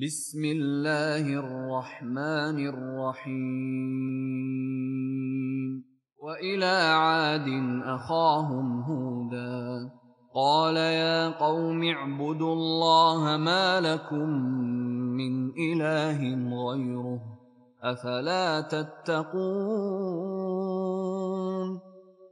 بسم الله الرحمن الرحيم. وإلى عاد أخاهم هودا. قال يا قوم اعبدوا الله ما لكم من إله غيره. أفلا تتقون؟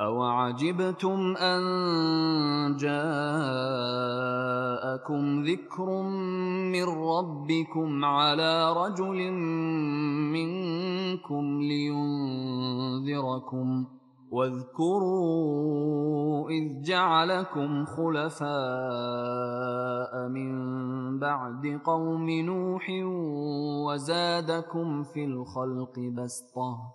أوعجبتم أن جاءكم ذكر من ربكم على رجل منكم لينذركم ۖ واذكروا إذ جعلكم خلفاء من بعد قوم نوح وزادكم في الخلق بسطة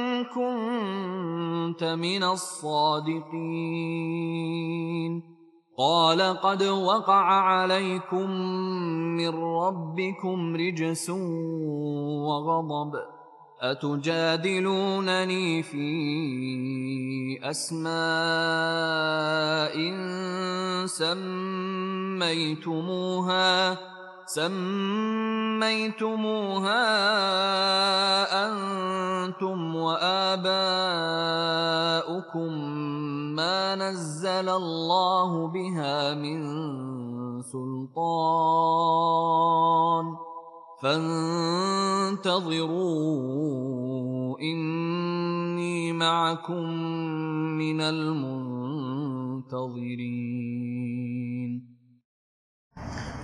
كنت من الصادقين. قال قد وقع عليكم من ربكم رجس وغضب. أتجادلونني في أسماء سميتموها؟ سميتموها أنتم وآباؤكم ما نزل الله بها من سلطان فانتظروا إني معكم من المنتظرين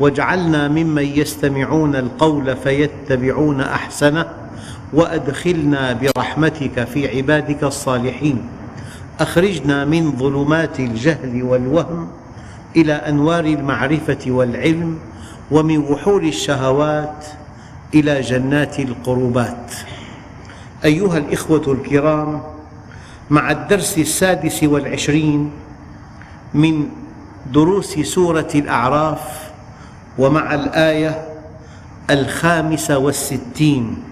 واجعلنا ممن يستمعون القول فيتبعون أحسنه وأدخلنا برحمتك في عبادك الصالحين. أخرجنا من ظلمات الجهل والوهم إلى أنوار المعرفة والعلم ومن وحول الشهوات إلى جنات القربات. أيها الإخوة الكرام مع الدرس السادس والعشرين من دروس سورة الأعراف ومع الآية الخامسة والستين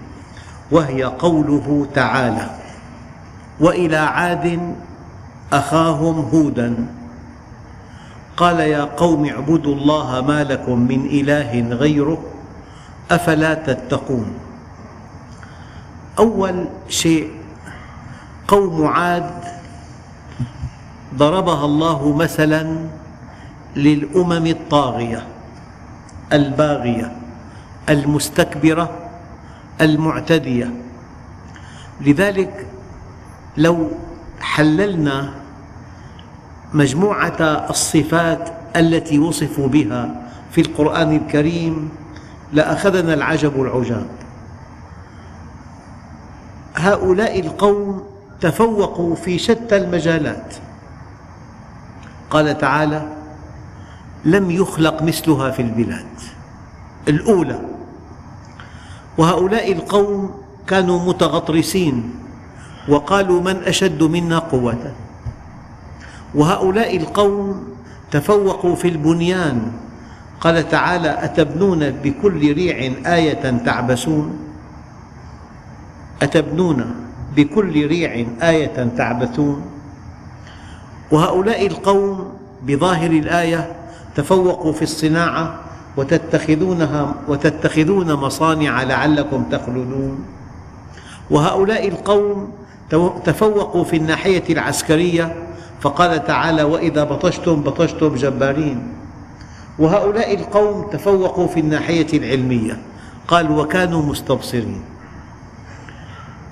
وهي قوله تعالى وإلى عاد أخاهم هودا. قال يا قوم اعبدوا الله ما لكم من إله غيره أفلا تتقون. أول شيء قوم عاد ضربها الله مثلا للأمم الطاغية. الباغية المستكبرة المعتدية. لذلك لو حللنا مجموعة الصفات التي وصفوا بها في القرآن الكريم لأخذنا العجب العجاب هؤلاء القوم تفوقوا في شتى المجالات. قال تعالى لم يخلق مثلها في البلاد. الأولى. وهؤلاء القوم كانوا متغطرسين وقالوا من أشد منا قوة. وهؤلاء القوم تفوقوا في البنيان. قال تعالى أتبنون بكل ريع آية تعبثون؟ أتبنون بكل ريع آية تعبثون؟ وهؤلاء القوم بظاهر الآية تفوقوا في الصناعة وتتخذونها وتتخذون مصانع لعلكم تخلدون. وهؤلاء القوم تفوقوا في الناحية العسكرية فقال تعالى وإذا بطشتم بطشتم جبارين. وهؤلاء القوم تفوقوا في الناحية العلمية قال وكانوا مستبصرين.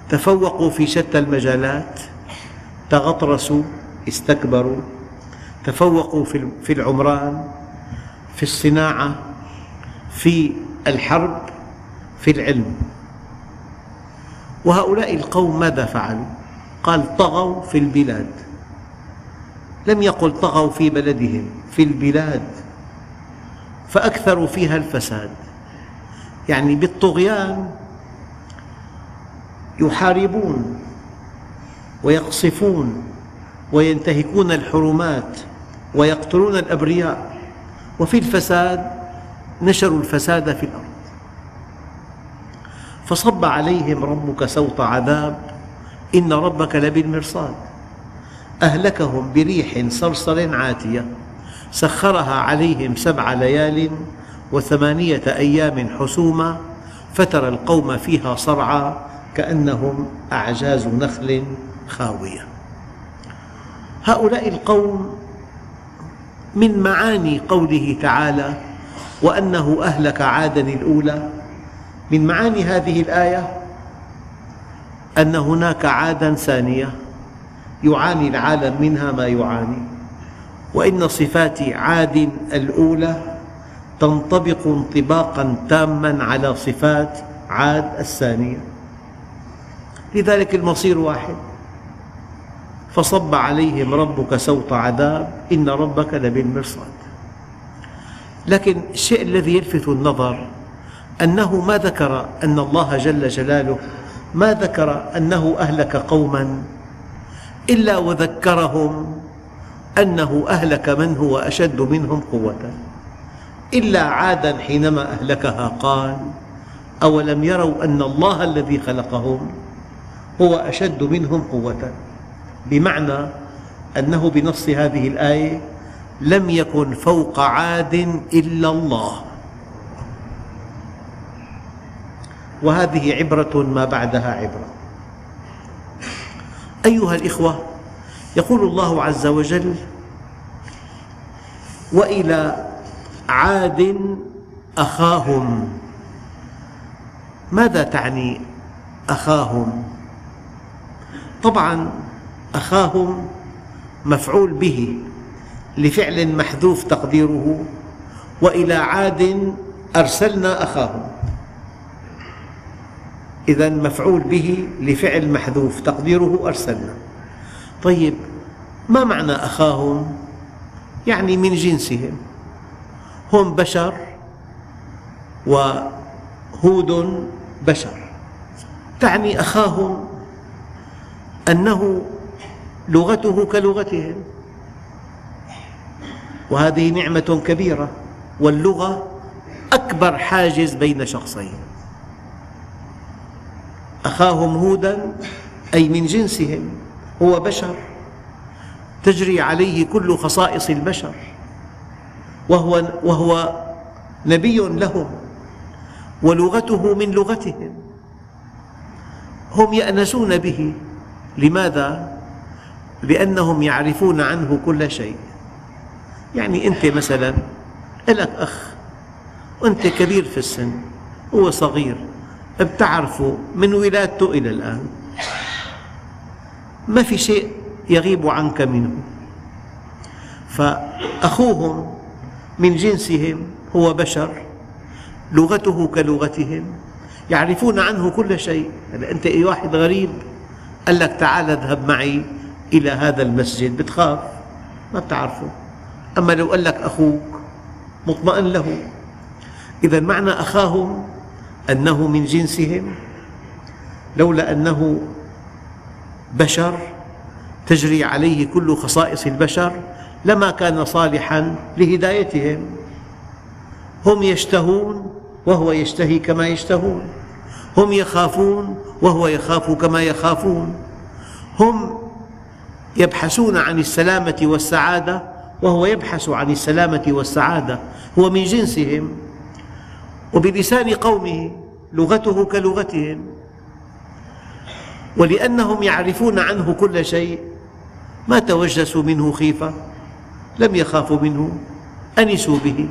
تفوقوا في شتى المجالات تغطرسوا استكبروا تفوقوا في العمران في الصناعة في الحرب في العلم. وهؤلاء القوم ماذا فعلوا؟ قال طغوا في البلاد. لم يقل طغوا في بلدهم في البلاد. فأكثروا فيها الفساد. يعني بالطغيان يحاربون ويقصفون. وينتهكون الحرمات ويقتلون الأبرياء. وفي الفساد نشروا الفساد في الأرض. فصب عليهم ربك سوط عذاب إن ربك لبالمرصاد. أهلكهم بريح صرصر عاتية سخرها عليهم سبع ليال وثمانية أيام حسوما فترى القوم فيها صرعى كأنهم أعجاز نخل خاوية. هؤلاء القوم من معاني قوله تعالى وأنه أهلك عادا الأولى. من معاني هذه الآية أن هناك عادا ثانية يعاني العالم منها ما يعاني وإن صفات عاد الأولى تنطبق انطباقا تاما على صفات عاد الثانية. لذلك المصير واحد. فصب عليهم ربك سوط عذاب إن ربك لبالمرصاد. لكن الشيء الذي يلفت النظر أنه ما ذكر أن الله جل جلاله ما ذكر أنه أهلك قوما إلا وذكرهم أنه أهلك من هو أشد منهم قوة. إلا عادا حينما أهلكها قال أولم يروا أن الله الذي خلقهم هو أشد منهم قوة؟ بمعنى أنه بنص هذه الآية لم يكن فوق عاد إلا الله. وهذه عبرة ما بعدها عبرة. أيها الإخوة يقول الله عز وجل وإلى عاد أخاهم. ماذا تعني أخاهم؟ طبعا أخاهم مفعول به لفعل محذوف تقديره وإلى عاد أرسلنا أخاهم. إذا مفعول به لفعل محذوف تقديره أرسلنا. طيب ما معنى أخاهم؟ يعني من جنسهم. هم بشر وهود بشر. تعني أخاهم أنه لغته كلغتهم. وهذه نعمة كبيرة واللغة أكبر حاجز بين شخصين. أخاهم هودا أي من جنسهم هو بشر تجري عليه كل خصائص البشر وهو, وهو نبي لهم ولغته من لغتهم. هم يأنسون به. لماذا؟ لأنهم يعرفون عنه كل شيء. يعني أنت مثلا لك أخ وأنت كبير في السن هو صغير بتعرفه من ولادته إلى الآن. ما في شيء يغيب عنك منه. فأخوهم من جنسهم هو بشر لغته كلغتهم يعرفون عنه كل شيء. أنت أي واحد غريب قال لك تعال اذهب معي. إلى هذا المسجد بتخاف ما بتعرفه. أما لو قال لك أخوك مطمئن له. إذا معنى أخاهم أنه من جنسهم. لولا أنه بشر تجري عليه كل خصائص البشر لما كان صالحا لهدايتهم. هم يشتهون وهو يشتهي كما يشتهون. هم يخافون وهو يخاف كما يخافون. هم يبحثون عن السلامة والسعادة وهو يبحث عن السلامة والسعادة هو من جنسهم وبلسان قومه لغته كلغتهم ولأنهم يعرفون عنه كل شيء. ما توجسوا منه خيفة لم يخافوا منه أنسوا به.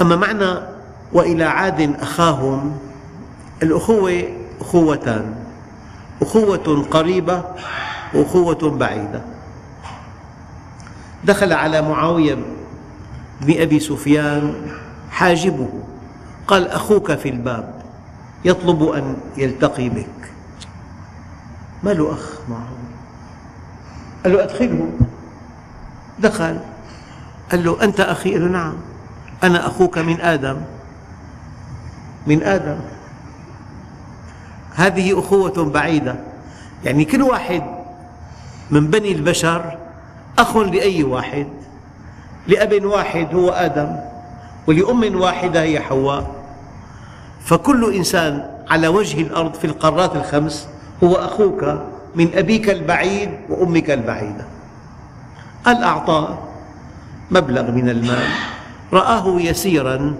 أما معنى وإلى عاد أخاهم الأخوة أخوتان أخوة قريبة وأخوة بعيدة. دخل على معاوية بن أبي سفيان حاجبه قال أخوك في الباب يطلب أن يلتقي بك. ما له أخ معه قال له أدخله. دخل قال له أنت أخي؟ قال له نعم أنا أخوك من آدم. من آدم؟ هذه أخوة بعيدة. يعني كل واحد من بني البشر أخ لأي واحد لأب واحد هو آدم ولأم واحدة هي حواء. فكل إنسان على وجه الأرض في القارات الخمس هو أخوك من أبيك البعيد وأمك البعيدة. قال أعطاه مبلغ من المال. رآه يسيرا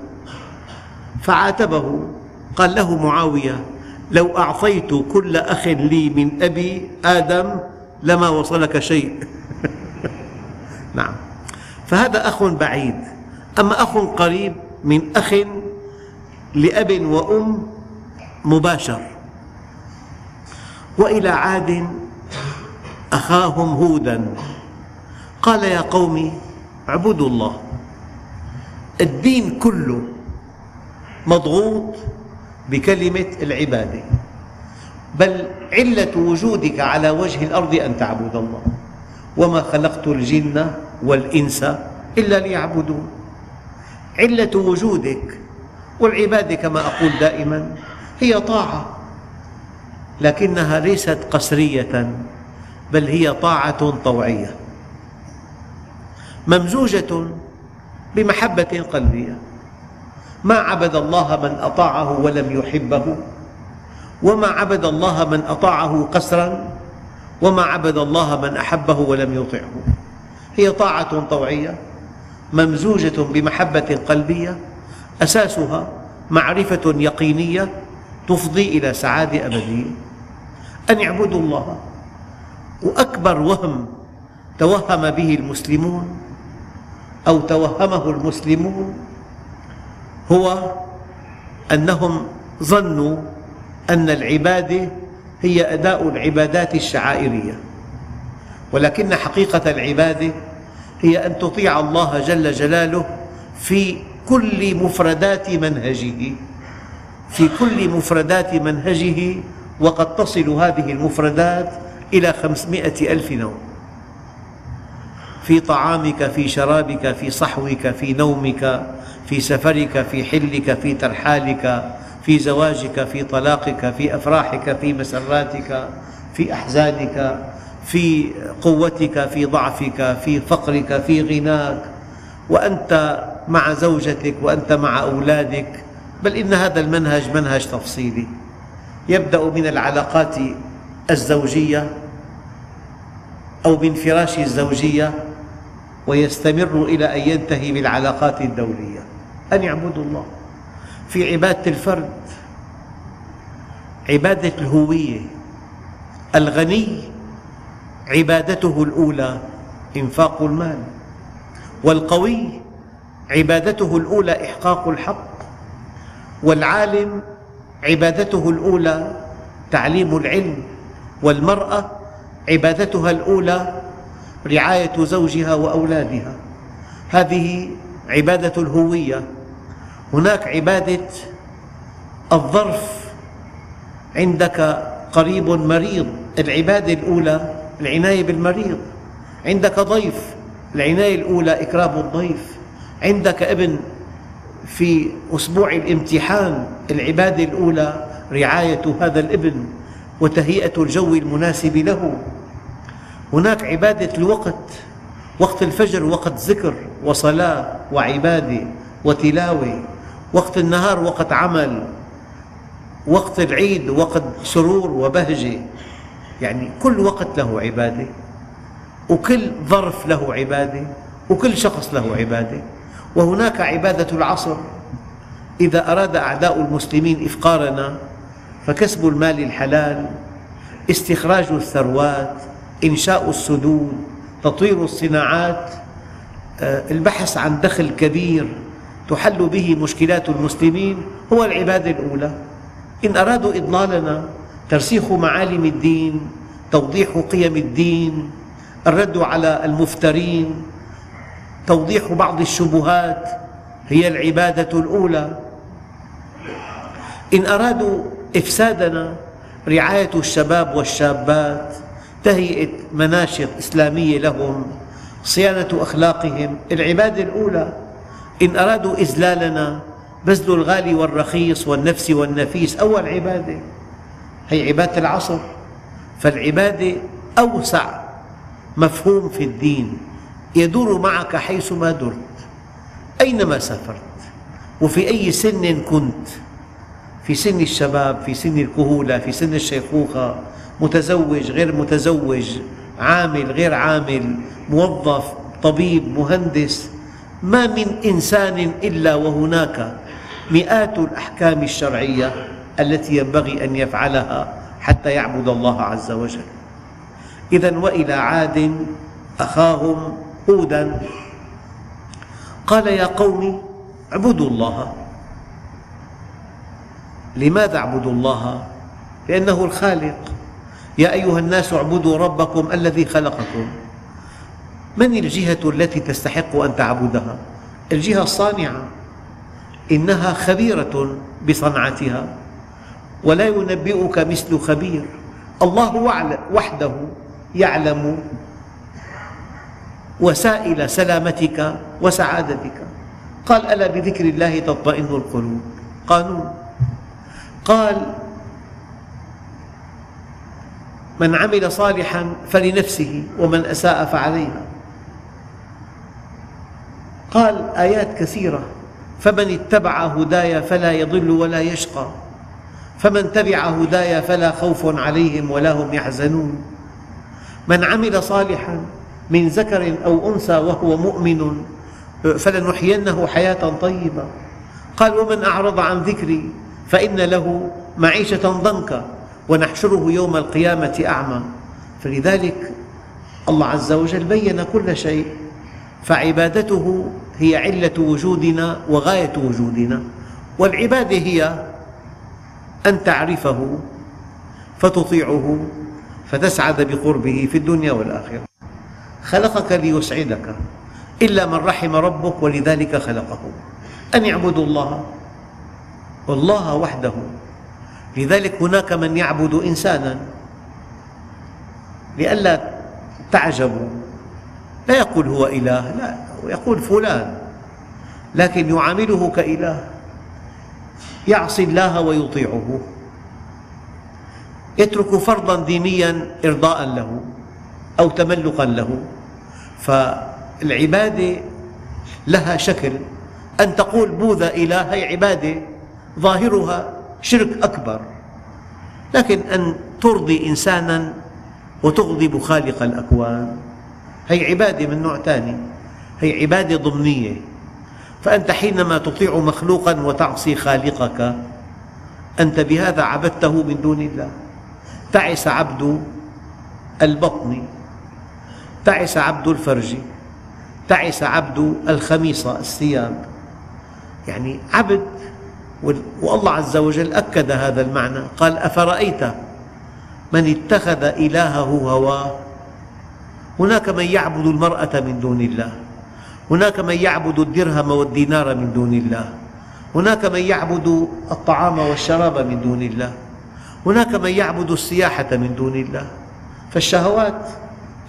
فعاتبه قال له معاوية لو أعطيت كل أخ لي من أبي آدم لما وصلك شيء. نعم. فهذا أخ بعيد. أما أخ قريب من أخ لأب وأم مباشر. وإلى عاد أخاهم هودا. قال يا قوم اعبدوا الله. الدين كله مضغوط بكلمة العبادة بل علة وجودك على وجه الأرض أن تعبد الله. وما خلقت الجن والإنس إلا ليعبدون. علة وجودك والعبادة كما أقول دائما هي طاعة. لكنها ليست قسرية بل هي طاعة طوعية. ممزوجة بمحبة قلبية. ما عبد الله من أطاعه ولم يحبه وما عبد الله من أطاعه قسرا وما عبد الله من أحبه ولم يطعه. هي طاعة طوعية ممزوجة بمحبة قلبية أساسها معرفة يقينية تفضي إلى سعادة أبدية. أن يعبدوا الله وأكبر وهم توهم به المسلمون أو توهمه المسلمون هو أنهم ظنوا أن العبادة هي أداء العبادات الشعائرية ولكن حقيقة العبادة هي أن تطيع الله جل جلاله في كل مفردات منهجه في كل مفردات منهجه وقد تصل هذه المفردات إلى خمسمائة ألف نوع في طعامك في شرابك في صحوك في نومك في سفرك في حلك في ترحالك في زواجك في طلاقك في أفراحك في مسراتك في أحزانك في قوتك في ضعفك في فقرك في غناك. وأنت مع زوجتك وأنت مع أولادك. بل إن هذا المنهج منهج تفصيلي. يبدأ من العلاقات الزوجية أو من فراش الزوجية ويستمر إلى أن ينتهي بالعلاقات الدولية. أن يعبدوا الله. في عبادة الفرد عبادة الهوية. الغني عبادته الأولى إنفاق المال. والقوي عبادته الأولى إحقاق الحق. والعالم عبادته الأولى تعليم العلم. والمرأة عبادتها الأولى رعاية زوجها وأولادها. هذه عبادة الهوية. هناك عبادة الظرف عندك قريب مريض العبادة الأولى العناية بالمريض. عندك ضيف العناية الأولى إكرام الضيف. عندك ابن في أسبوع الامتحان العبادة الأولى رعاية هذا الابن وتهيئة الجو المناسب له. هناك عبادة الوقت وقت الفجر وقت ذكر وصلاة وعبادة وتلاوة. وقت النهار وقت عمل وقت العيد وقت سرور وبهجة. يعني كل وقت له عبادة وكل ظرف له عبادة وكل شخص له عبادة. وهناك عبادة العصر. إذا أراد أعداء المسلمين إفقارنا فكسب المال الحلال استخراج الثروات إنشاء السدود تطوير الصناعات آه، البحث عن دخل كبير تحل به مشكلات المسلمين هو العبادة الأولى. إن أرادوا إضلالنا ترسيخ معالم الدين توضيح قيم الدين الرد على المفترين توضيح بعض الشبهات هي العبادة الأولى. إن أرادوا إفسادنا رعاية الشباب والشابات تهيئة مناشط إسلامية لهم صيانة أخلاقهم العبادة الأولى. إن أرادوا إذلالنا بذل الغالي والرخيص والنفس والنفيس. أول عبادة هي عبادة العصر. فالعبادة أوسع مفهوم في الدين. يدور معك حيثما درت أينما سافرت. وفي أي سن كنت. في سن الشباب في سن الكهولة في سن الشيخوخة. متزوج غير متزوج عامل غير عامل موظف طبيب مهندس. ما من إنسان إلا وهناك مئات الأحكام الشرعية التي ينبغي أن يفعلها حتى يعبد الله عز وجل. إذا وإلى عاد أخاهم هودا قال يا قوم اعبدوا الله. لماذا اعبدوا الله؟ لأنه الخالق. يا أيها الناس اعبدوا ربكم الذي خلقكم. من الجهة التي تستحق أن تعبدها؟ الجهة الصانعة. إنها خبيرة بصنعتها ولا ينبئك مثل خبير. الله وحده يعلم وسائل سلامتك وسعادتك. قال ألا بذكر الله تطمئن القلوب؟ قانون قال من عمل صالحا فلنفسه ومن أساء فعليها. قال آيات كثيرة. فمن اتبع هداي فلا يضل ولا يشقى. فمن تبع هداي فلا خوف عليهم ولا هم يحزنون. من عمل صالحا من ذكر أو أنثى وهو مؤمن فلنحيينه حياة طيبة. قال ومن أعرض عن ذكري فإن له معيشة ضنكا ونحشره يوم القيامة أعمى. فلذلك الله عز وجل بين كل شيء فعبادته هي علة وجودنا وغاية وجودنا والعبادة هي أن تعرفه فتطيعه فتسعد بقربه في الدنيا والآخرة. خلقك ليسعدك إلا من رحم ربك ولذلك خلقه. أن يعبدوا الله والله وحده. لذلك هناك من يعبد إنسانا لئلا تعجبوا. لا يقول هو إله لا. يقول فلان لكن يعامله كإله يعصي الله ويطيعه يترك فرضا دينيا إرضاء له أو تملقا له. فالعبادة لها شكل. أن تقول بوذا إله هي عبادة ظاهرها شرك أكبر. لكن أن ترضي إنسانا وتغضب خالق الأكوان هي عبادة من نوع ثاني هي عبادة ضمنية. فأنت حينما تطيع مخلوقا وتعصي خالقك أنت بهذا عبدته من دون الله. تعس عبد البطن تعس عبد الفرج تعس عبد الخميصة الثياب. يعني عبد والله عز وجل أكد هذا المعنى. قال أفرأيت من اتخذ إلهه هواه؟ هناك من يعبد المرأة من دون الله. هناك من يعبد الدرهم والدينار من دون الله. هناك من يعبد الطعام والشراب من دون الله. هناك من يعبد السياحة من دون الله. فالشهوات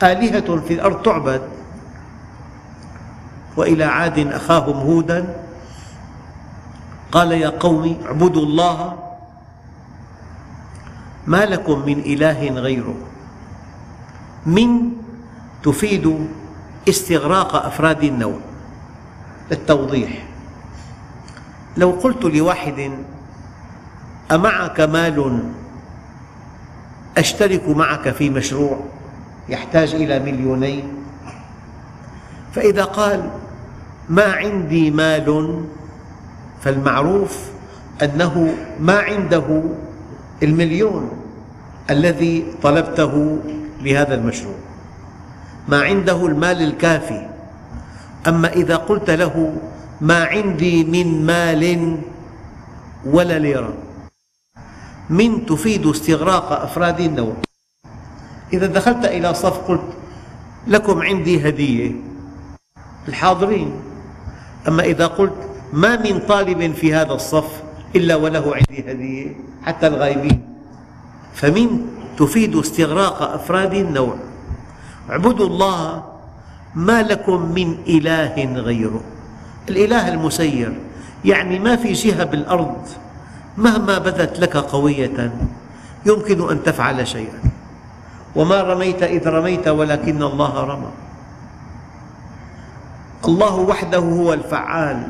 آلهة في الأرض تعبد. وإلى عاد أخاهم هودا. قال يا قوم اعبدوا الله ما لكم من إله غيره. من تفيد استغراق أفراد النوع للتوضيح لو قلت لواحد أمعك مال؟ أشترك معك في مشروع؟ يحتاج إلى مليونين؟ فإذا قال ما عندي مال؟ فالمعروف أنه ما عنده المليون الذي طلبته لهذا المشروع. ما عنده المال الكافي. أما إذا قلت له ما عندي من مال ولا ليرة من تفيد استغراق أفراد النوع إذا دخلت إلى صف قلت لكم عندي هدية الحاضرين. أما إذا قلت ما من طالب في هذا الصف إلا وله عندي هدية حتى الغائبين. فمن تفيد استغراق أفراد النوع اعبدوا الله ما لكم من إله غيره. الإله المسير يعني ما في جهة بالأرض مهما بدت لك قوية يمكن أن تفعل شيئا. وما رميت إذ رميت ولكن الله رمى. الله وحده هو الفعال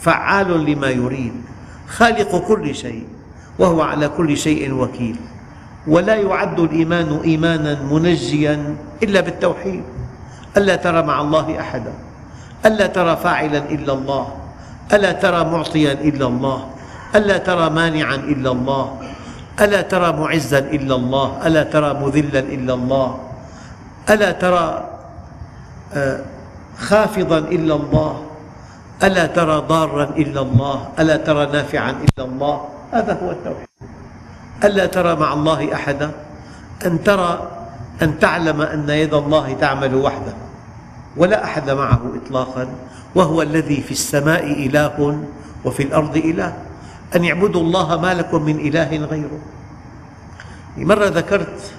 فعال لما يريد خالق كل شيء وهو على كل شيء وكيل. ولا يعد الإيمان إيمانا منجيا إلا بالتوحيد. ألا ترى مع الله أحدا؟ ألا ترى فاعلا إلا الله؟ ألا ترى معطيا إلا الله؟ ألا ترى مانعا إلا الله؟ ألا ترى معزا إلا الله؟ ألا ترى مذلا إلا الله؟ ألا ترى آه، خافضا إلا الله؟ ألا ترى ضارا إلا الله؟ ألا ترى نافعا إلا الله؟ هذا هو التوحيد. ألا ترى مع الله أحدا؟ أن ترى أن تعلم أن يد الله تعمل وحده ولا أحد معه إطلاقا وهو الذي في السماء إله وفي الأرض إله. أن اعبدوا الله ما لكم من إله غيره. مرة ذكرت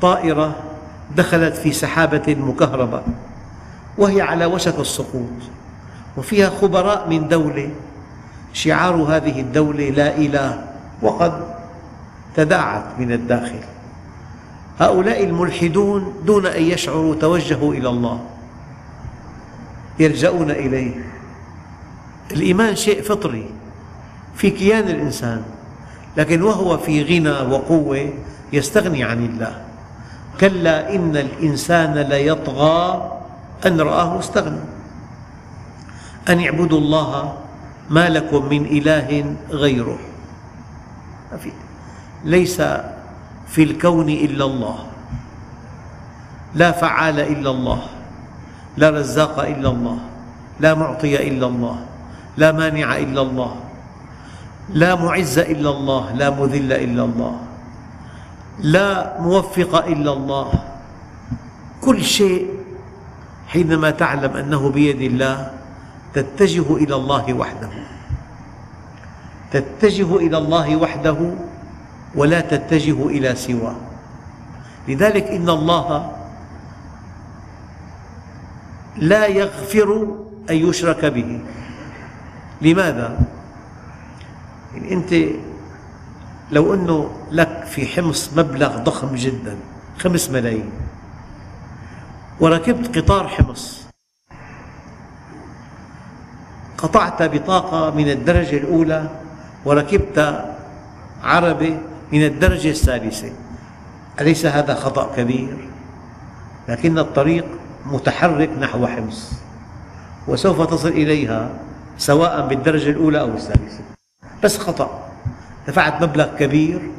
طائرة دخلت في سحابة مكهربة وهي على وشك السقوط وفيها خبراء من دولة شعار هذه الدولة لا إله وقد تداعت من الداخل. هؤلاء الملحدون دون أن يشعروا توجهوا إلى الله يلجؤون إليه. الإيمان شيء فطري في كيان الإنسان لكن وهو في غنى وقوة يستغني عن الله. كلا إن الإنسان ليطغى أن رآه استغنى. أن اعبدوا الله ما لكم من إله غيره. ليس في الكون إلا الله. لا فعال إلا الله. لا رزاق إلا الله. لا معطي إلا الله. لا مانع إلا الله. لا معز إلا الله. لا مذل إلا الله. لا موفق إلا الله. كل شيء حينما تعلم أنه بيد الله تتجه إلى الله وحده. تتجه إلى الله وحده ولا تتجه إلى سواه لذلك إن الله لا يغفر أن يشرك به لماذا؟ يعني أنت لو أنه لك في حمص مبلغ ضخم جدا خمس ملايين وركبت قطار حمص قطعت بطاقة من الدرجة الأولى وركبت عربة من الدرجة الثالثة أليس هذا خطأ كبير؟ لكن الطريق متحرك نحو حمص وسوف تصل إليها سواء بالدرجة الأولى أو الثالثة بس خطأ. دفعت مبلغ كبير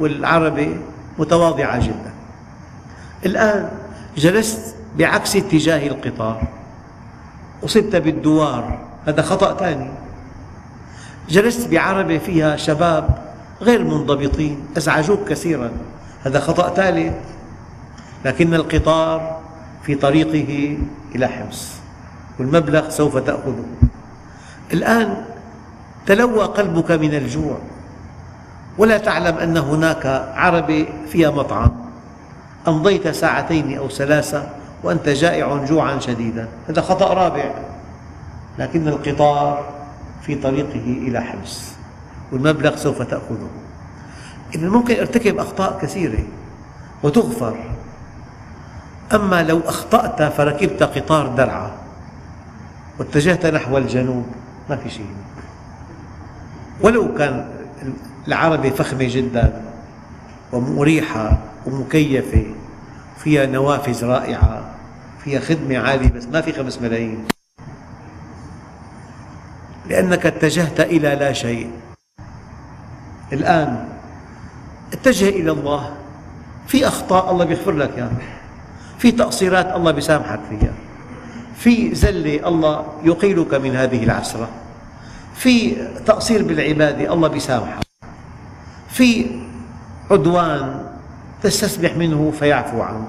والعربة متواضعة جدا. الآن جلست بعكس اتجاه القطار. أصبت بالدوار. هذا خطأ ثاني. جلست بعربة فيها شباب غير منضبطين أزعجوك كثيرا. هذا خطأ ثالث لكن القطار في طريقه إلى حمص والمبلغ سوف تأخذه. الآن تلوى قلبك من الجوع. ولا تعلم أن هناك عربة فيها مطعم. أمضيت ساعتين أو ثلاثة وأنت جائع جوعا شديدا. هذا خطأ رابع. لكن القطار في طريقه إلى حبس والمبلغ سوف تأخذه. إذا ممكن أرتكب أخطاء كثيرة وتغفر. أما لو أخطأت فركبت قطار درعا واتجهت نحو الجنوب ما في شيء. ولو كان العربة فخمة جدا ومريحة ومكيفة فيها نوافذ رائعة فيها خدمة عالية بس ما في خمس ملايين. لأنك اتجهت إلى لا شيء. الآن اتجه إلى الله. في أخطاء الله يغفر لك إياها في تقصيرات الله يسامحك فيها. في زلة الله يقيلك من هذه العسرة. في تقصير بالعبادة الله يسامحك في عدوان تستسمح منه فيعفو عنك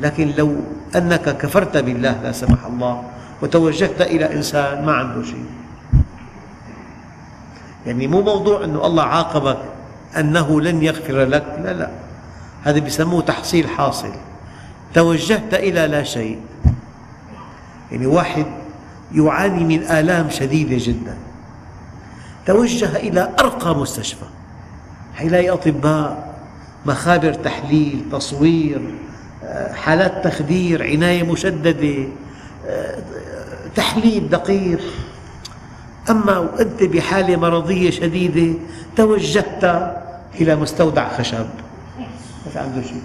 لكن لو أنك كفرت بالله لا سمح الله وتوجهت إلى إنسان ما عنده شيء. يعني مو موضوع أن الله عاقبك أنه لن يغفر لك. لا لا. هذا بيسموه تحصيل حاصل. توجهت إلى لا شيء. يعني واحد يعاني من آلام شديدة جدا. توجه إلى أرقى مستشفى. حيلاقي أطباء مخابر تحليل تصوير حالات تخدير عناية مشددة تحليل دقيق. أما وأنت بحالة مرضية شديدة توجهت إلى مستودع خشب. ما في عنده شيء.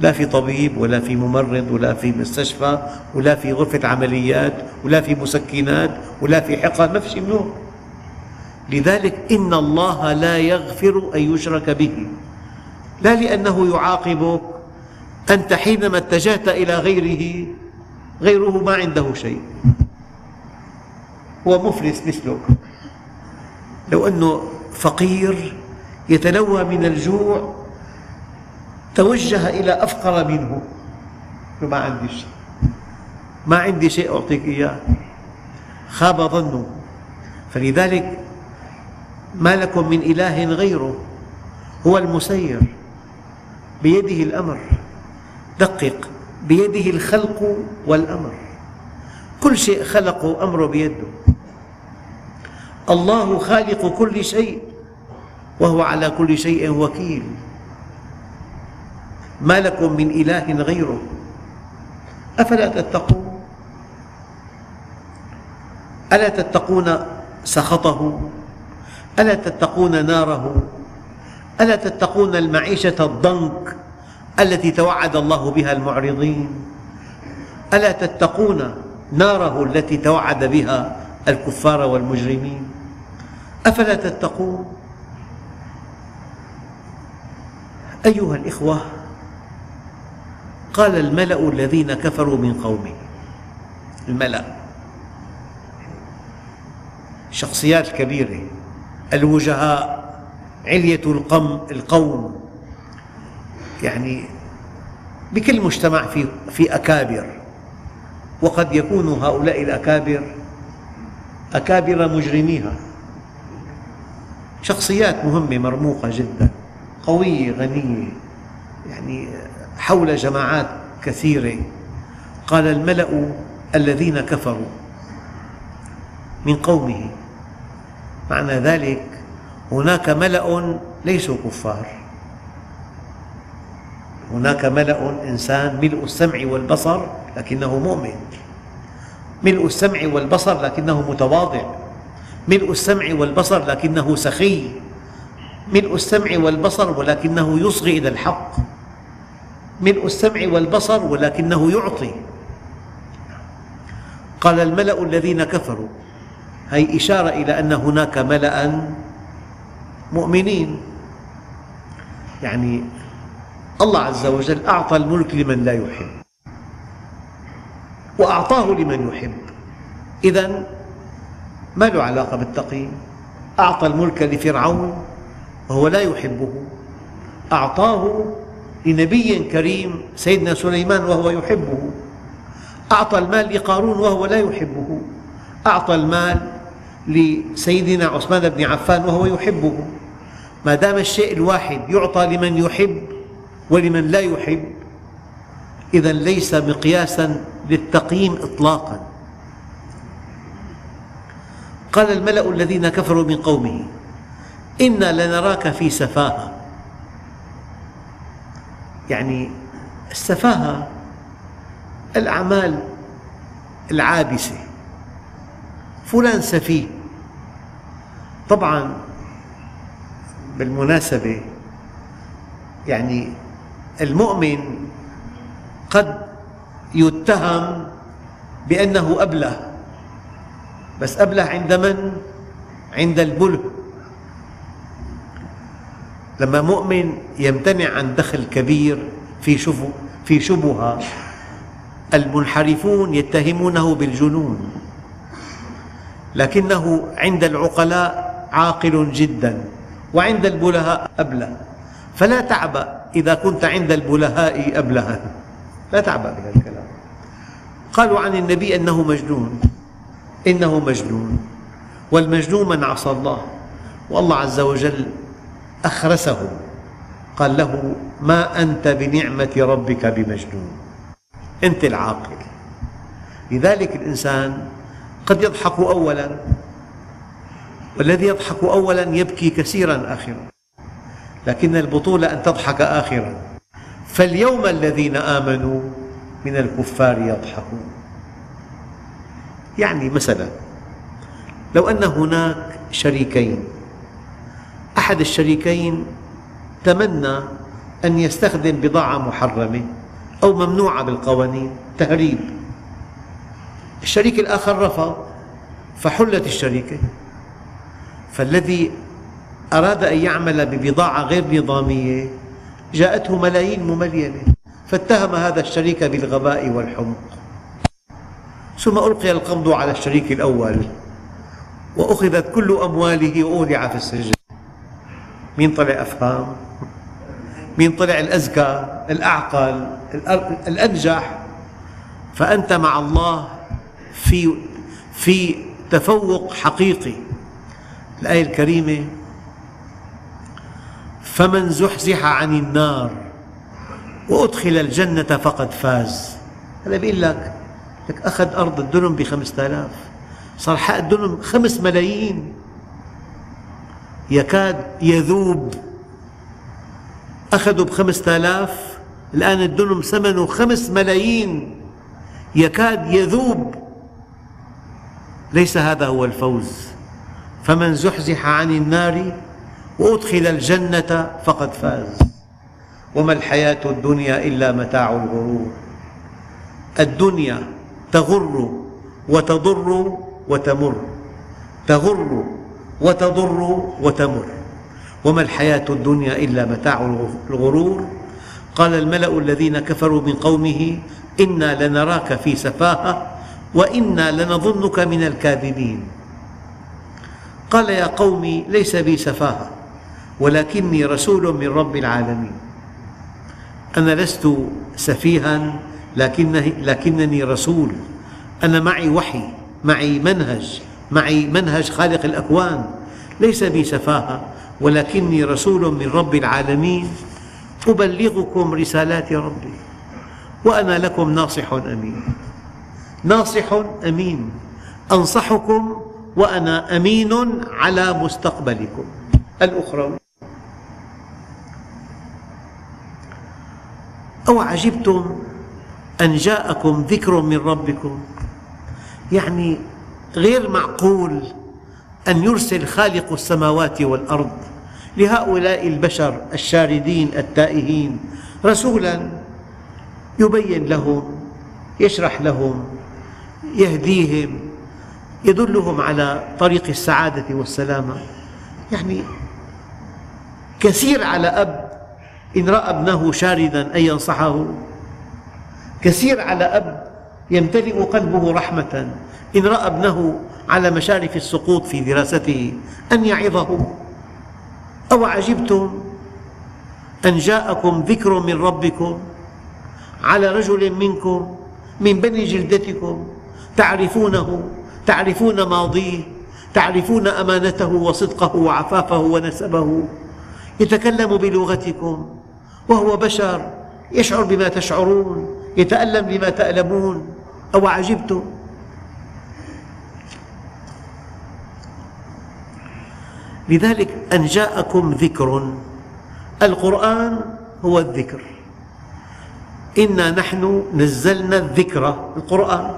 لا في طبيب ولا في ممرض ولا في مستشفى ولا في غرفة عمليات ولا في مسكنات ولا في حقن ما في شيء منه. لذلك إن الله لا يغفر أن يشرك به. لا لأنه يعاقبك. أنت حينما اتجهت إلى غيره غيره ما عنده شيء. هو مفلس مثلك لو أنه فقير يتلوى من الجوع توجه إلى أفقر منه. ما عندي شيء. ما عندي شيء أعطيك إياه. خاب ظنه. فلذلك ما لكم من إله غيره. هو المسير. بيده الأمر. دقق. بيده الخلق والأمر. كل شيء خلقه أمره بيده. الله خالق كل شيء وهو على كل شيء وكيل. ما لكم من إله غيره؟ أفلا تتقون؟ ألا تتقون سخطه؟ ألا تتقون ناره؟ ألا تتقون المعيشة الضنك التي توعد الله بها المعرضين؟ ألا تتقون ناره التي توعد بها الكفار والمجرمين؟ أفلا تتقون؟ أيها الإخوة قال الملأ الذين كفروا من قومه. الملأ شخصيات كبيرة الوجهاء علية القوم. يعني بكل مجتمع في في أكابر. وقد يكون هؤلاء الأكابر أكابر مجرميها. شخصيات مهمة مرموقة جدا قوية غنية يعني حول جماعات كثيرة. قال الملأ الذين كفروا من قومه. معنى ذلك هناك ملأ ليسوا كفار. هناك ملأ إنسان ملء السمع والبصر لكنه مؤمن. ملء السمع والبصر لكنه متواضع. ملء السمع والبصر لكنه سخي. ملء السمع والبصر ولكنه يصغي إلى الحق. ملء السمع والبصر ولكنه يعطي. قال الملأ الذين كفروا هي إشارة إلى أن هناك ملأ مؤمنين. يعني الله عز وجل أعطى الملك لمن لا يحب وأعطاه لمن يحب. إذا ما له علاقة بالتقييم. أعطى الملك لفرعون وهو لا يحبه. أعطاه لنبي كريم سيدنا سليمان وهو يحبه. أعطى المال لقارون وهو لا يحبه. أعطى المال لسيدنا عثمان بن عفان وهو يحبه. ما دام الشيء الواحد يعطى لمن يحب ولمن لا يحب إذا ليس مقياسا للتقييم إطلاقا. قال الملأ الذين كفروا من قومه إنا لنراك في سفاهة. يعني السفاهة الأعمال العابسة. فلان سفيه. طبعا بالمناسبة يعني المؤمن قد يتهم بأنه أبلة. بس أبله عند من؟ عند البله لما مؤمن يمتنع عن دخل كبير في شبه في شبهة المنحرفون يتهمونه بالجنون. لكنه عند العقلاء عاقل جدا وعند البلهاء أبلة. فلا تعبأ إذا كنت عند البلهاء أبلها. لا تعبأ بهذا الكلام. قالوا عن النبي أنه مجنون. إنه مجنون والمجنون من عصى الله والله عز وجل أخرسه قال له ما أنت بنعمة ربك بمجنون أنت العاقل. لذلك الإنسان قد يضحك أولا والذي يضحك أولا يبكي كثيرا آخرا لكن البطولة أن تضحك آخرا. فاليوم الذين آمنوا من الكفار يضحكون. يعني مثلا لو أن هناك شريكين أحد الشريكين تمنى أن يستخدم بضاعة محرمة أو ممنوعة بالقوانين تهريب. الشريك الآخر رفض فحلت الشركة فالذي أراد أن يعمل ببضاعة غير نظامية جاءته ملايين مملينة فاتهم هذا الشريك بالغباء والحمق. ثم ألقي القبض على الشريك الأول وأخذت كل أمواله وأودع في السجن. مين طلع أفهم؟ مين طلع الأذكى الأعقل الأنجح. فأنت مع الله في في تفوق حقيقي. الآية الكريمة فمن زحزح عن النار وأدخل الجنة فقد فاز. هذا بيقول لك لك أخذ أرض الدنم بخمسة آلاف. صار حق الدنم خمس ملايين. يكاد يذوب. أخذوا بخمسة آلاف. الآن الدنم ثمنه خمس ملايين. يكاد يذوب. ليس هذا هو الفوز. فمن زحزح عن النار وأدخل الجنة فقد فاز. وما الحياة الدنيا إلا متاع الغرور. الدنيا تغر وتضر وتمر. تغر وتضر وتمر. وما الحياة الدنيا إلا متاع الغرور. قال الملأ الذين كفروا من قومه إنا لنراك في سفاهة وإنا لنظنك من الكاذبين. قال يا قوم ليس بي سفاهة ولكني رسول من رب العالمين. أنا لست سفيها لكنني رسول. أنا معي وحي معي منهج معي منهج خالق الأكوان. ليس بي سفاهة ولكني رسول من رب العالمين. أبلغكم رسالات ربي وأنا لكم ناصح أمين. ناصح أمين. أنصحكم وأنا أمين على مستقبلكم. الأخروي أو عجبتم أن جاءكم ذكر من ربكم. يعني غير معقول أن يرسل خالق السماوات والأرض لهؤلاء البشر الشاردين التائهين رسولا يبين لهم يشرح لهم يهديهم يدلهم على طريق السعادة والسلامة. يعني كثير على أب إن رأى ابنه شاردا أن ينصحه. كثير على أب يمتلئ قلبه رحمة إن رأى ابنه على مشارف السقوط في دراسته أن يعظه. أو عجبتم أن جاءكم ذكر من ربكم على رجل منكم من بني جلدتكم تعرفونه تعرفون ماضيه تعرفون أمانته وصدقه وعفافه ونسبه. يتكلم بلغتكم وهو بشر يشعر بما تشعرون. يتألم بما تألمون أو عجبتم. لذلك أن جاءكم ذكر. القرآن هو الذكر. إنا نحن نزلنا الذكر القرآن.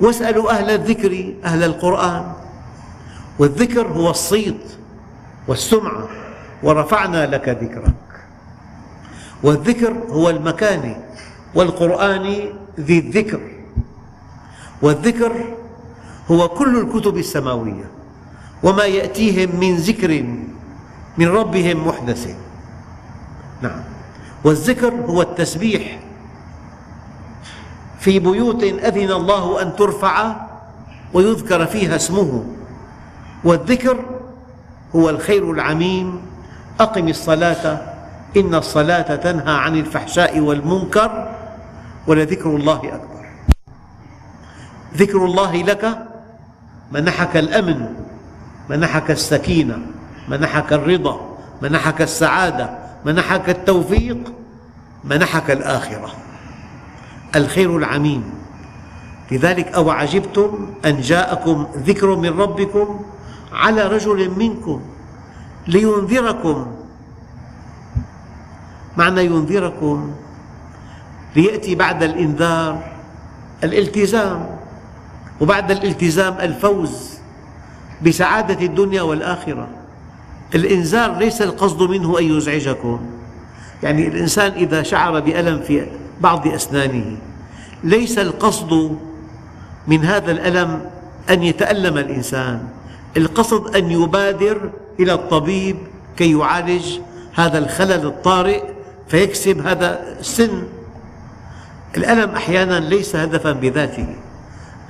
واسألوا أهل الذكر أهل القرآن. والذكر هو الصيت والسمعة ورفعنا لك ذكرك. والذكر هو المكان والقرآن ذي الذكر. والذكر هو كل الكتب السماوية وما يأتيهم من ذكر من ربهم محدث. نعم. والذكر هو التسبيح. في بيوت أذن الله أن ترفع ويذكر فيها اسمه. والذكر هو الخير العميم. أقم الصلاة. إن الصلاة تنهى عن الفحشاء والمنكر ولذكر الله أكبر. ذكر الله لك منحك الأمن منحك السكينة منحك الرضا منحك السعادة منحك التوفيق منحك الآخرة. الخير العميم. لذلك أو عجبتم أن جاءكم ذكر من ربكم على رجل منكم لينذركم معنى ينذركم ليأتي بعد الإنذار الالتزام وبعد الالتزام الفوز بسعادة الدنيا والآخرة. الإنذار ليس القصد منه أن يزعجكم. يعني الإنسان إذا شعر بألم في بعض أسنانه ليس القصد من هذا الألم أن يتألم الإنسان. القصد أن يبادر إلى الطبيب كي يعالج هذا الخلل الطارئ فيكسب هذا السن. الألم أحيانا ليس هدفا بذاته.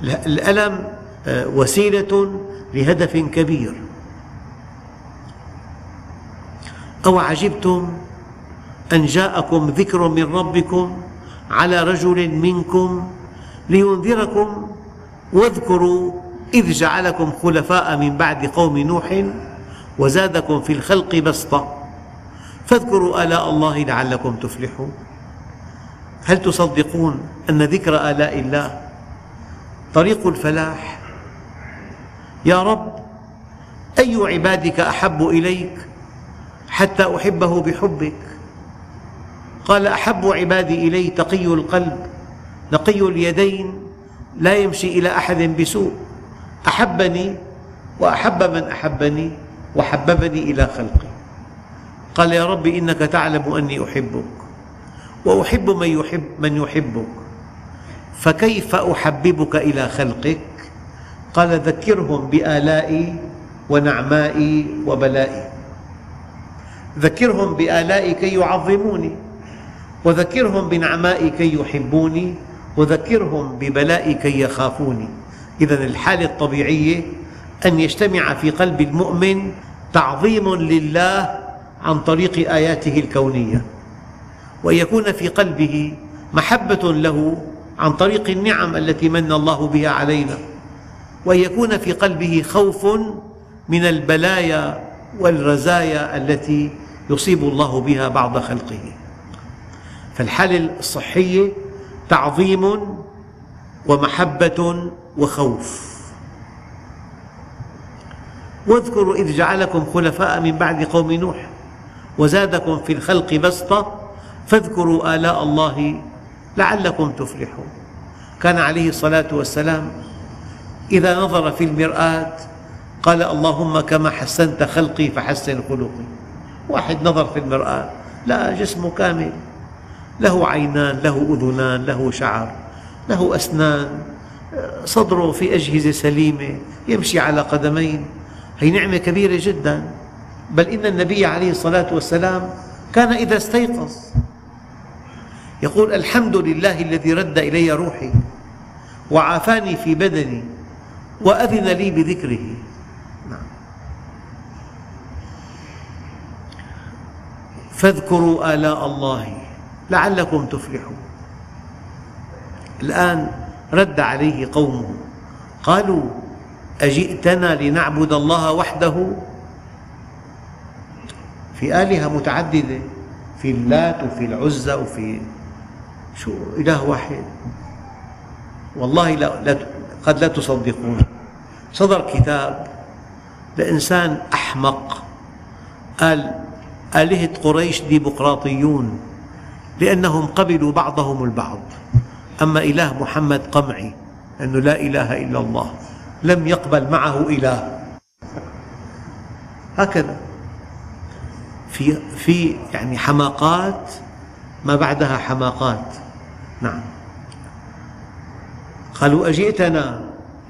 الألم آه، وسيلة لهدف كبير. أو عجبتم أن جاءكم ذكر من ربكم على رجل منكم لينذركم واذكروا إذ جعلكم خلفاء من بعد قوم نوح وزادكم في الخلق بسطة. فاذكروا آلاء الله لعلكم تفلحون. هل تصدقون أن ذكر آلاء الله طريق الفلاح؟ يا رب أي عبادك أحب إليك حتى أحبه بحبك؟ قال أحب عبادي إلي تقي القلب نقي اليدين لا يمشي إلى أحد بسوء. أحبني وأحب من أحبني وحببني إلى خلقي. قال يا رب إنك تعلم أني أحبك وأحب من يحب من يحبك فكيف أحببك إلى خلقك؟ قال ذكرهم بآلائي ونعمائي وبلائي. ذكرهم بآلائي كي يعظموني وذكرهم بنعمائي كي يحبوني وذكرهم ببلائي كي يخافوني. إذا الحالة الطبيعية أن يجتمع في قلب المؤمن تعظيم لله عن طريق آياته الكونية وأن يكون في قلبه محبة له عن طريق النعم التي من الله بها علينا وأن يكون في قلبه خوف من البلايا والرزايا التي يصيب الله بها بعض خلقه. فالحالة الصحية تعظيم ومحبة وخوف. واذكروا إذ جعلكم خلفاء من بعد قوم نوح. وزادكم في الخلق بسطة فاذكروا آلاء الله لعلكم تفلحون. كان عليه الصلاة والسلام إذا نظر في المرآة قال اللهم كما حسنت خلقي فحسن خلقي. واحد نظر في المرآة لا جسمه كامل له عينان له أذنان له شعر له أسنان صدره في أجهزة سليمة يمشي على قدمين. هي نعمة كبيرة جدا. بل إن النبي عليه الصلاة والسلام كان إذا استيقظ. يقول الحمد لله الذي رد إلي روحي وعافاني في بدني وأذن لي بذكره. نعم. فاذكروا آلاء الله لعلكم تفلحون. الآن رد عليه قومه قالوا أجئتنا لنعبد الله وحده؟ في آلهة متعددة في اللات وفي العزى وفي شو إله واحد. والله لا, لا قد لا تصدقون. صدر كتاب لإنسان أحمق. قال آلهة قريش ديمقراطيون لأنهم قبلوا بعضهم البعض. أما إله محمد قمعي أنه لا إله إلا الله لم يقبل معه إله. هكذا. في في يعني حماقات ما بعدها حماقات. نعم. قالوا أجئتنا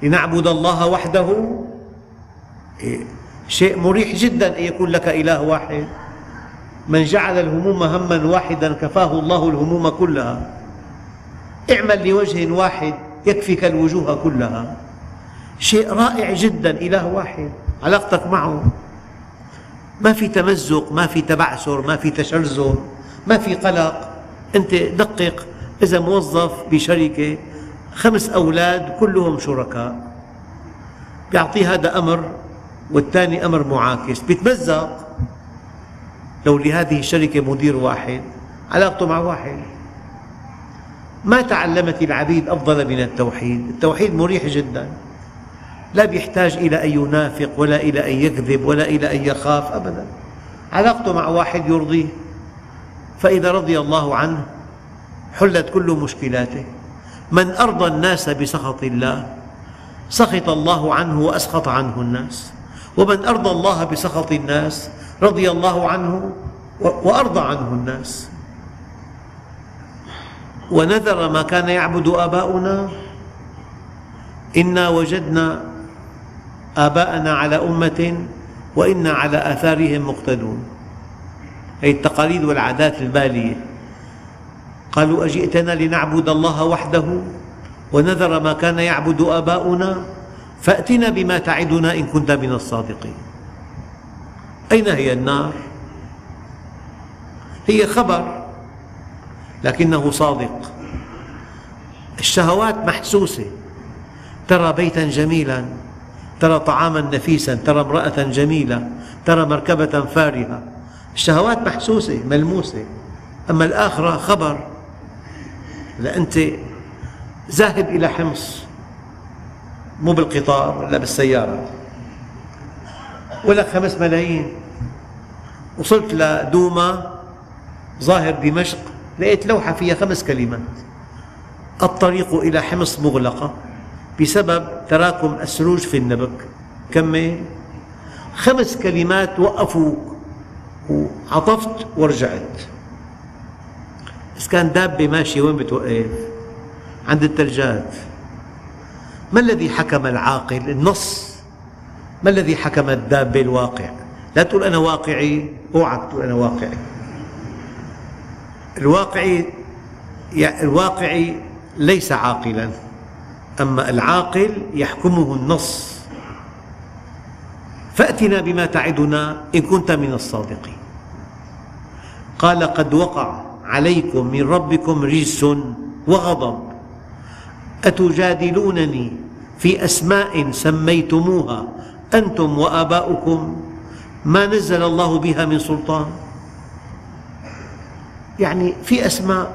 لنعبد الله وحده؟ إيه، شيء مريح جدا أن يكون لك إله واحد. من جعل الهموم هما واحدا كفاه الله الهموم كلها. اعمل لوجه واحد يكفيك الوجوه كلها. شيء رائع جدا إله واحد. علاقتك معه. ما في تمزق ما في تبعثر ما في تشرذم ما في قلق. أنت دقق. إذا موظف بشركة خمس أولاد كلهم شركاء. يعطيه هذا أمر والثاني أمر معاكس. بيتمزق. لو لهذه الشركة مدير واحد علاقته مع واحد. ما تعلمت العبيد أفضل من التوحيد. التوحيد مريح جدا. لا يحتاج إلى أن ينافق ولا إلى أن يكذب ولا إلى أن يخاف أبدا. علاقته مع واحد يرضيه. فإذا رضي الله عنه حلت كل مشكلاته. من أرضى الناس بسخط الله سخط الله عنه وأسخط عنه الناس. ومن أرضى الله بسخط الناس رضي الله عنه وأرضى عنه الناس. ونذر ما كان يعبد آباؤنا. إنا وجدنا آباءنا على أمة وإنا على آثارهم مقتدون. هذه التقاليد والعادات البالية. قالوا أجئتنا لنعبد الله وحده ونذر ما كان يعبد آباؤنا فأتنا بما تعدنا إن كنت من الصادقين. أين هي النار؟ هي خبر لكنه صادق. الشهوات محسوسة. ترى بيتا جميلا. ترى طعاما نفيسا ترى امرأة جميلة ترى مركبة فارهة. الشهوات محسوسة ملموسة. أما الآخرة خبر. أنت ذاهب إلى حمص. مو بالقطار ولا بالسيارة. ولك خمس ملايين. وصلت لدوما ظاهر دمشق لقيت لوحة فيها خمس كلمات. الطريق إلى حمص مغلقة. بسبب تراكم الثلوج في النبك كمل خمس كلمات وقفوك. وعطفت ورجعت. إذا كان دابة ماشية وين بتوقف؟ عند الثلجات ما الذي حكم العاقل؟ النص. ما الذي حكم الدابة الواقع؟ لا تقول أنا واقعي اوعك تقول أنا واقعي. الواقعي الواقعي ليس عاقلا. أما العاقل يحكمه النص. فأتنا بما تعدنا إن كنت من الصادقين. قال قد وقع عليكم من ربكم رجس وغضب. أتجادلونني في أسماء سميتموها أنتم وآباؤكم؟ ما نزل الله بها من سلطان. يعني في أسماء.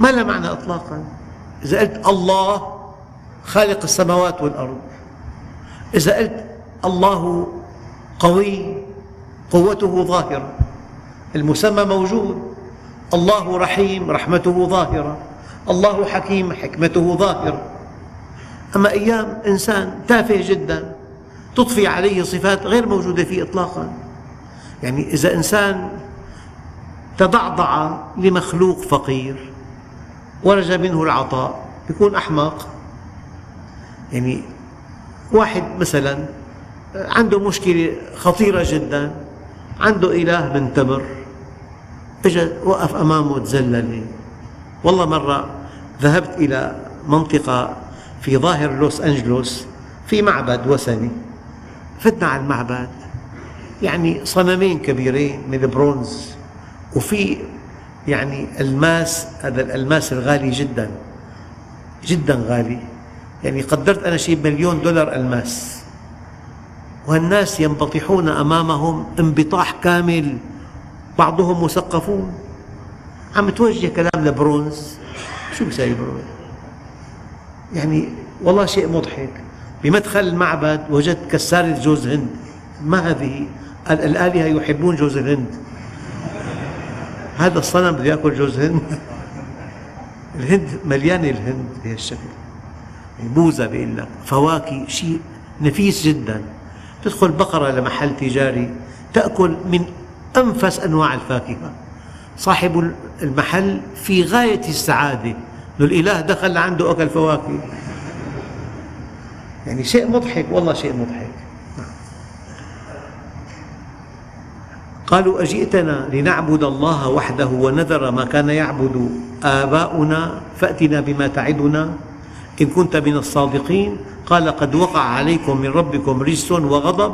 ما لها معنى إطلاقا؟ إذا قلت الله خالق السماوات والأرض. إذا قلت الله قوي قوته ظاهرة. المسمى موجود. الله رحيم رحمته ظاهرة. الله حكيم حكمته ظاهرة. أما أيام إنسان تافه جدا تضفي عليه صفات غير موجودة فيه إطلاقا. يعني إذا إنسان تضعضع لمخلوق فقير ورج منه العطاء يكون أحمق. يعني واحد مثلا عنده مشكلة خطيرة جدا عنده إله من تمر اجى وقف أمامه تذلل والله مرة ذهبت إلى منطقة في ظاهر لوس أنجلوس في معبد وثني. فتنا على المعبد يعني صنمين كبيرين من البرونز وفي يعني الماس هذا الألماس الغالي جدا جدا غالي. يعني قدرت أنا شيء مليون دولار ألماس. والناس ينبطحون أمامهم انبطاح كامل بعضهم مثقفون. عم توجه كلام لبرونز. شو بيساوي برونز؟ يعني والله شيء مضحك. بمدخل المعبد وجدت كسارة جوز هند. ما هذه؟ الآلهة يحبون جوز الهند. هذا الصنم بده يأكل جوز هند. الهند مليانة الهند بهالشكل. بوزة بيقول لك فواكه شيء نفيس جدا. تدخل بقرة لمحل تجاري تأكل من أنفس أنواع الفاكهة. صاحب المحل في غاية السعادة. أنه الإله دخل عنده أكل فواكه. يعني شيء مضحك والله شيء مضحك. قالوا أجئتنا لنعبد الله وحده ونذر ما كان يعبد آباؤنا فأتنا بما تعدنا. إن كنت من الصادقين. قال قد وقع عليكم من ربكم رجس وغضب.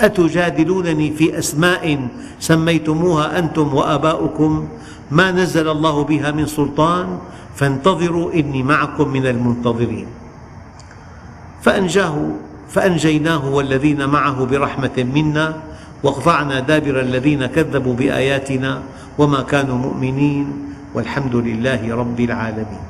أتجادلونني في أسماء سميتموها أنتم وآباؤكم؟ ما نزل الله بها من سلطان. فانتظروا إني معكم من المنتظرين. فأنجاه فأنجيناه والذين معه برحمة منا واقطعنا دابر الذين كذبوا بآياتنا وما كانوا مؤمنين والحمد لله رب العالمين.